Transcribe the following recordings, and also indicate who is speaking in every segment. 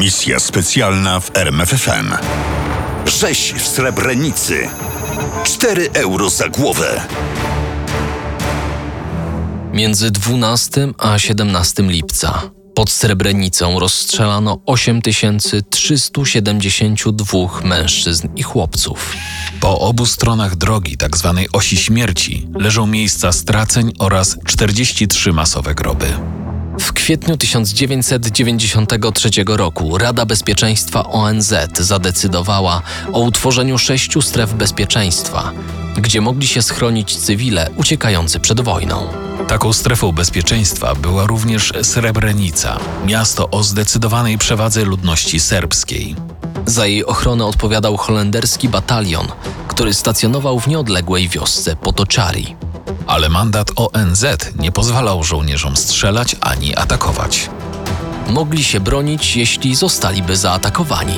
Speaker 1: Misja specjalna w RMFFM. Rzeź w Srebrenicy. 4 euro za głowę.
Speaker 2: Między 12 a 17 lipca pod Srebrenicą rozstrzelano 8372 mężczyzn i chłopców.
Speaker 3: Po obu stronach drogi, tzw. Tak osi śmierci, leżą miejsca straceń oraz 43 masowe groby.
Speaker 2: W kwietniu 1993 roku Rada Bezpieczeństwa ONZ zadecydowała o utworzeniu sześciu stref bezpieczeństwa, gdzie mogli się schronić cywile uciekający przed wojną.
Speaker 3: Taką strefą bezpieczeństwa była również Srebrenica, miasto o zdecydowanej przewadze ludności serbskiej.
Speaker 2: Za jej ochronę odpowiadał holenderski batalion, który stacjonował w nieodległej wiosce Potoczari.
Speaker 3: Ale mandat ONZ nie pozwalał żołnierzom strzelać ani atakować.
Speaker 2: Mogli się bronić, jeśli zostaliby zaatakowani.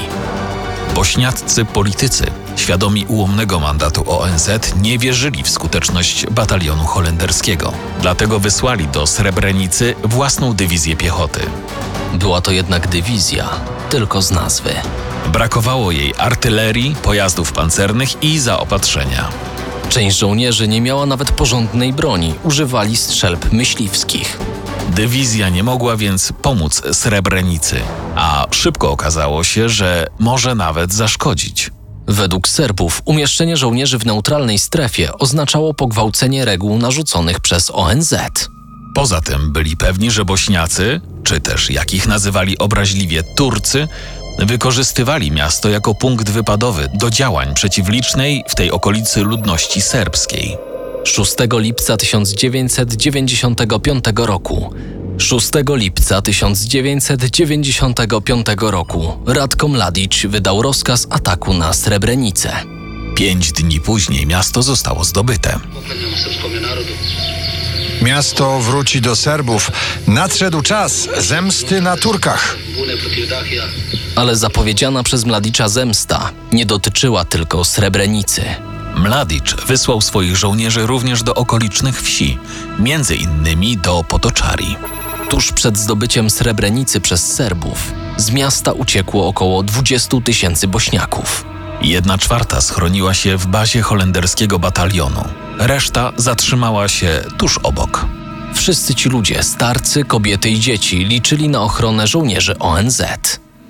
Speaker 3: Bośniaccy politycy, świadomi ułomnego mandatu ONZ, nie wierzyli w skuteczność batalionu holenderskiego. Dlatego wysłali do Srebrenicy własną dywizję piechoty.
Speaker 2: Była to jednak dywizja, tylko z nazwy.
Speaker 3: Brakowało jej artylerii, pojazdów pancernych i zaopatrzenia.
Speaker 2: Część żołnierzy nie miała nawet porządnej broni, używali strzelb myśliwskich.
Speaker 3: Dywizja nie mogła więc pomóc Srebrenicy, a szybko okazało się, że może nawet zaszkodzić.
Speaker 2: Według Serbów umieszczenie żołnierzy w neutralnej strefie oznaczało pogwałcenie reguł narzuconych przez ONZ.
Speaker 3: Poza tym byli pewni, że Bośniacy, czy też jak ich nazywali obraźliwie Turcy, wykorzystywali miasto jako punkt wypadowy do działań przeciwlicznej w tej okolicy ludności serbskiej.
Speaker 2: 6 lipca 1995 roku 6 lipca 1995 roku Radko Mladic wydał rozkaz ataku na Srebrenicę.
Speaker 3: Pięć dni później miasto zostało zdobyte.
Speaker 4: Miasto wróci do Serbów. Nadszedł czas zemsty na Turkach.
Speaker 2: Ale zapowiedziana przez Mladicza zemsta nie dotyczyła tylko Srebrenicy.
Speaker 3: Mladic wysłał swoich żołnierzy również do okolicznych wsi, między innymi do Potoczari.
Speaker 2: Tuż przed zdobyciem Srebrenicy przez Serbów z miasta uciekło około 20 tysięcy Bośniaków.
Speaker 3: Jedna czwarta schroniła się w bazie holenderskiego batalionu. Reszta zatrzymała się tuż obok.
Speaker 2: Wszyscy ci ludzie, starcy, kobiety i dzieci, liczyli na ochronę żołnierzy ONZ.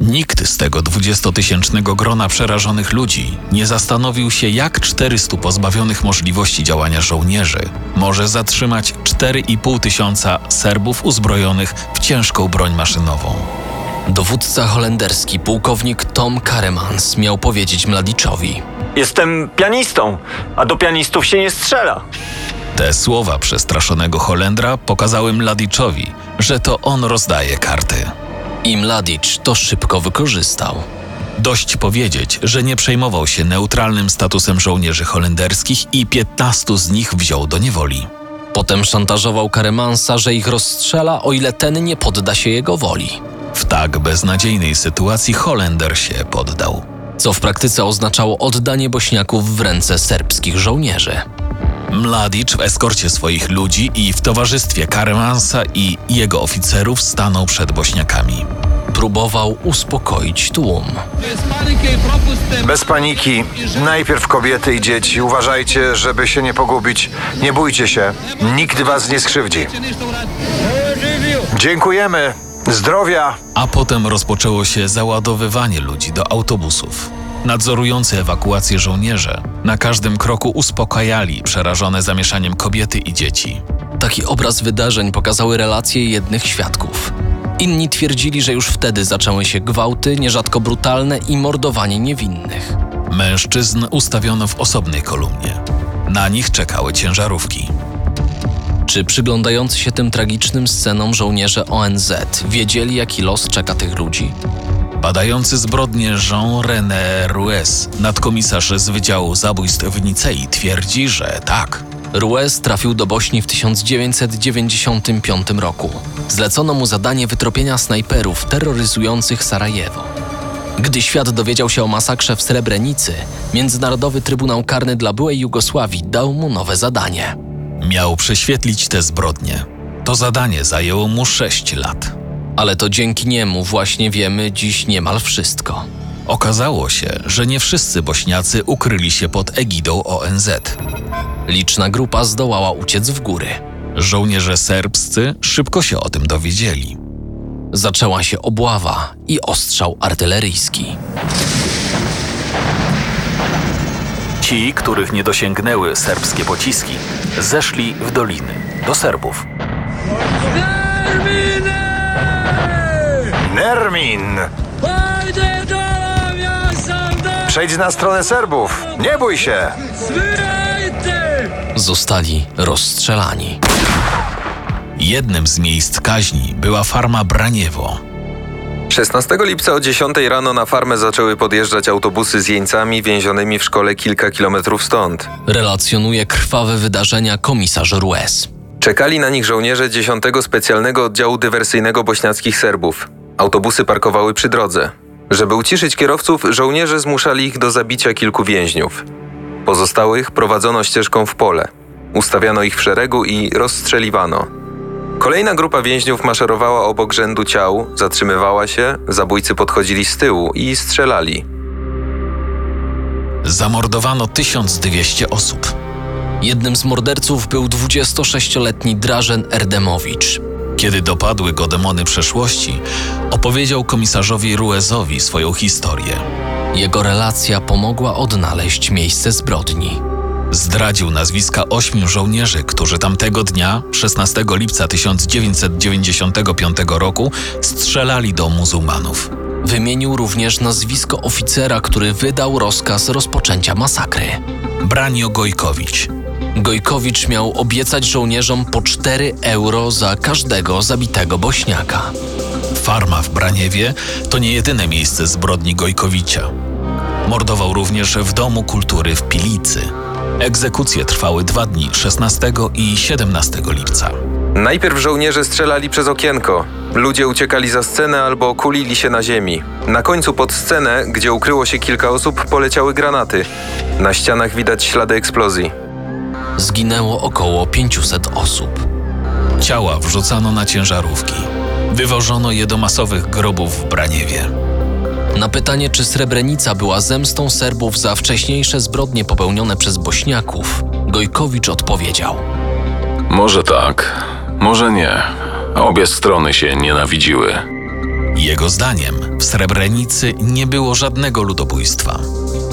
Speaker 3: Nikt z tego dwudziestotysięcznego grona przerażonych ludzi nie zastanowił się, jak 400 pozbawionych możliwości działania żołnierzy może zatrzymać 4,5 tysiąca Serbów uzbrojonych w ciężką broń maszynową.
Speaker 2: Dowódca holenderski, pułkownik Tom Karemans, miał powiedzieć Mladiczowi:
Speaker 5: Jestem pianistą, a do pianistów się nie strzela.
Speaker 3: Te słowa przestraszonego Holendra pokazały Mladiczowi, że to on rozdaje karty.
Speaker 2: I Mladic to szybko wykorzystał.
Speaker 3: Dość powiedzieć, że nie przejmował się neutralnym statusem żołnierzy holenderskich i 15 z nich wziął do niewoli.
Speaker 2: Potem szantażował Karemansa, że ich rozstrzela, o ile ten nie podda się jego woli.
Speaker 3: W tak beznadziejnej sytuacji Holender się poddał.
Speaker 2: Co w praktyce oznaczało oddanie Bośniaków w ręce serbskich żołnierzy.
Speaker 3: Mladic w eskorcie swoich ludzi i w towarzystwie Karemansa i jego oficerów stanął przed Bośniakami.
Speaker 2: Próbował uspokoić tłum.
Speaker 4: Bez paniki. Najpierw kobiety i dzieci. Uważajcie, żeby się nie pogubić. Nie bójcie się. Nikt was nie skrzywdzi. Dziękujemy. Zdrowia.
Speaker 3: A potem rozpoczęło się załadowywanie ludzi do autobusów. Nadzorujący ewakuację żołnierze na każdym kroku uspokajali przerażone zamieszaniem kobiety i dzieci.
Speaker 2: Taki obraz wydarzeń pokazały relacje jednych świadków. Inni twierdzili, że już wtedy zaczęły się gwałty, nierzadko brutalne i mordowanie niewinnych.
Speaker 3: Mężczyzn ustawiono w osobnej kolumnie. Na nich czekały ciężarówki.
Speaker 2: Czy przyglądający się tym tragicznym scenom żołnierze ONZ wiedzieli, jaki los czeka tych ludzi?
Speaker 3: Badający zbrodnie Jean-René Rues, nadkomisarz z Wydziału Zabójstw w Nicei, twierdzi, że tak.
Speaker 2: Rues trafił do Bośni w 1995 roku. Zlecono mu zadanie wytropienia snajperów terroryzujących Sarajewo. Gdy świat dowiedział się o masakrze w Srebrenicy, Międzynarodowy Trybunał Karny dla byłej Jugosławii dał mu nowe zadanie.
Speaker 3: Miał prześwietlić te zbrodnie. To zadanie zajęło mu 6 lat.
Speaker 2: Ale to dzięki niemu właśnie wiemy dziś niemal wszystko.
Speaker 3: Okazało się, że nie wszyscy Bośniacy ukryli się pod egidą ONZ.
Speaker 2: Liczna grupa zdołała uciec w góry.
Speaker 3: Żołnierze serbscy szybko się o tym dowiedzieli.
Speaker 2: Zaczęła się obława i ostrzał artyleryjski.
Speaker 3: Ci, których nie dosięgnęły serbskie pociski, zeszli w doliny do Serbów.
Speaker 4: Nermin! Przejdź na stronę Serbów! Nie bój się!
Speaker 2: Zostali rozstrzelani.
Speaker 3: Jednym z miejsc kaźni była farma Braniewo.
Speaker 6: 16 lipca o 10 rano na farmę zaczęły podjeżdżać autobusy z jeńcami więzionymi w szkole kilka kilometrów stąd.
Speaker 2: Relacjonuje krwawe wydarzenia komisarz Rues.
Speaker 6: Czekali na nich żołnierze 10 Specjalnego Oddziału Dywersyjnego Bośniackich Serbów. Autobusy parkowały przy drodze. Żeby uciszyć kierowców, żołnierze zmuszali ich do zabicia kilku więźniów. Pozostałych prowadzono ścieżką w pole. Ustawiano ich w szeregu i rozstrzeliwano. Kolejna grupa więźniów maszerowała obok rzędu ciał, zatrzymywała się, zabójcy podchodzili z tyłu i strzelali.
Speaker 3: Zamordowano 1200 osób.
Speaker 2: Jednym z morderców był 26-letni Drażen Erdemowicz.
Speaker 3: Kiedy dopadły go demony przeszłości, opowiedział komisarzowi Ruezowi swoją historię.
Speaker 2: Jego relacja pomogła odnaleźć miejsce zbrodni.
Speaker 3: Zdradził nazwiska ośmiu żołnierzy, którzy tamtego dnia, 16 lipca 1995 roku, strzelali do muzułmanów.
Speaker 2: Wymienił również nazwisko oficera, który wydał rozkaz rozpoczęcia masakry.
Speaker 3: Branio Gojkowicz.
Speaker 2: Gojkowicz miał obiecać żołnierzom po 4 euro za każdego zabitego bośniaka.
Speaker 3: Farma w Braniewie to nie jedyne miejsce zbrodni Gojkowicza. Mordował również w Domu Kultury w Pilicy. Egzekucje trwały dwa dni, 16 i 17 lipca.
Speaker 6: Najpierw żołnierze strzelali przez okienko. Ludzie uciekali za scenę albo kulili się na ziemi. Na końcu pod scenę, gdzie ukryło się kilka osób, poleciały granaty. Na ścianach widać ślady eksplozji.
Speaker 2: Zginęło około 500 osób.
Speaker 3: Ciała wrzucano na ciężarówki. Wywożono je do masowych grobów w Braniewie.
Speaker 2: Na pytanie, czy Srebrenica była zemstą Serbów za wcześniejsze zbrodnie popełnione przez Bośniaków, Gojkowicz odpowiedział:
Speaker 7: Może tak, może nie. Obie strony się nienawidziły.
Speaker 3: Jego zdaniem w Srebrenicy nie było żadnego ludobójstwa.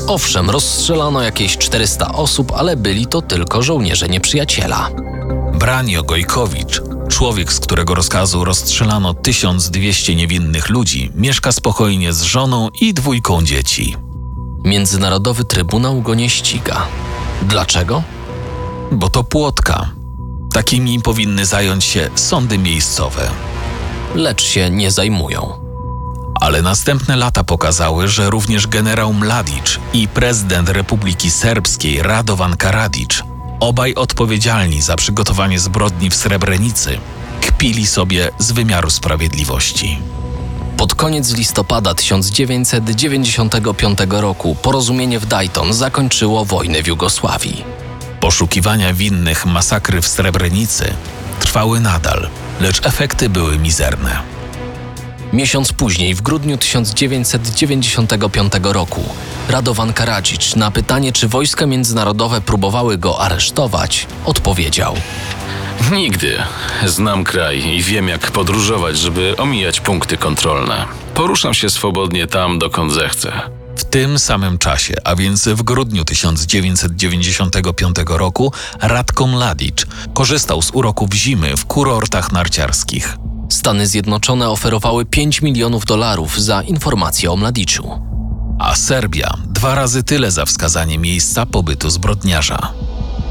Speaker 2: Owszem, rozstrzelano jakieś 400 osób, ale byli to tylko żołnierze nieprzyjaciela.
Speaker 3: Branio Gojkowicz, człowiek, z którego rozkazu rozstrzelano 1200 niewinnych ludzi, mieszka spokojnie z żoną i dwójką dzieci.
Speaker 2: Międzynarodowy Trybunał go nie ściga. Dlaczego?
Speaker 3: Bo to płotka. Takimi powinny zająć się sądy miejscowe.
Speaker 2: Lecz się nie zajmują.
Speaker 3: Ale następne lata pokazały, że również generał Mladic i prezydent Republiki Serbskiej Radovan Karadzic, obaj odpowiedzialni za przygotowanie zbrodni w Srebrenicy, kpili sobie z wymiaru sprawiedliwości.
Speaker 2: Pod koniec listopada 1995 roku porozumienie w Dayton zakończyło wojnę w Jugosławii.
Speaker 3: Poszukiwania winnych masakry w Srebrenicy trwały nadal, lecz efekty były mizerne.
Speaker 2: Miesiąc później, w grudniu 1995 roku, Radovan Karadzic na pytanie, czy wojska międzynarodowe próbowały go aresztować, odpowiedział:
Speaker 7: Nigdy. Znam kraj i wiem, jak podróżować, żeby omijać punkty kontrolne. Poruszam się swobodnie tam, dokąd zechcę.
Speaker 3: W tym samym czasie, a więc w grudniu 1995 roku, Radko Mladic korzystał z uroków zimy w kurortach narciarskich.
Speaker 2: Stany Zjednoczone oferowały 5 milionów dolarów za informację o Mladiczu.
Speaker 3: a Serbia dwa razy tyle za wskazanie miejsca pobytu zbrodniarza.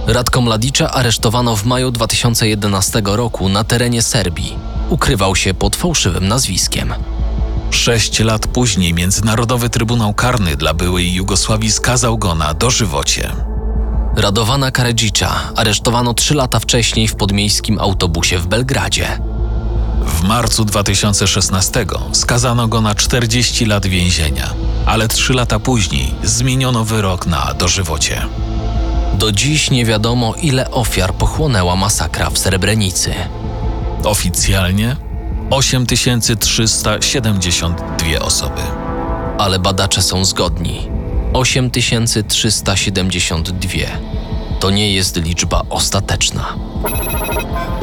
Speaker 2: Radko Mladicza aresztowano w maju 2011 roku na terenie Serbii. Ukrywał się pod fałszywym nazwiskiem.
Speaker 3: Sześć lat później Międzynarodowy Trybunał Karny dla byłej Jugosławii skazał go na dożywocie.
Speaker 2: Radowana Karadzicza aresztowano trzy lata wcześniej w podmiejskim autobusie w Belgradzie.
Speaker 3: W marcu 2016 skazano go na 40 lat więzienia, ale trzy lata później zmieniono wyrok na dożywocie.
Speaker 2: Do dziś nie wiadomo, ile ofiar pochłonęła masakra w Srebrenicy.
Speaker 3: Oficjalnie 8372 osoby.
Speaker 2: Ale badacze są zgodni. 8372 to nie jest liczba ostateczna.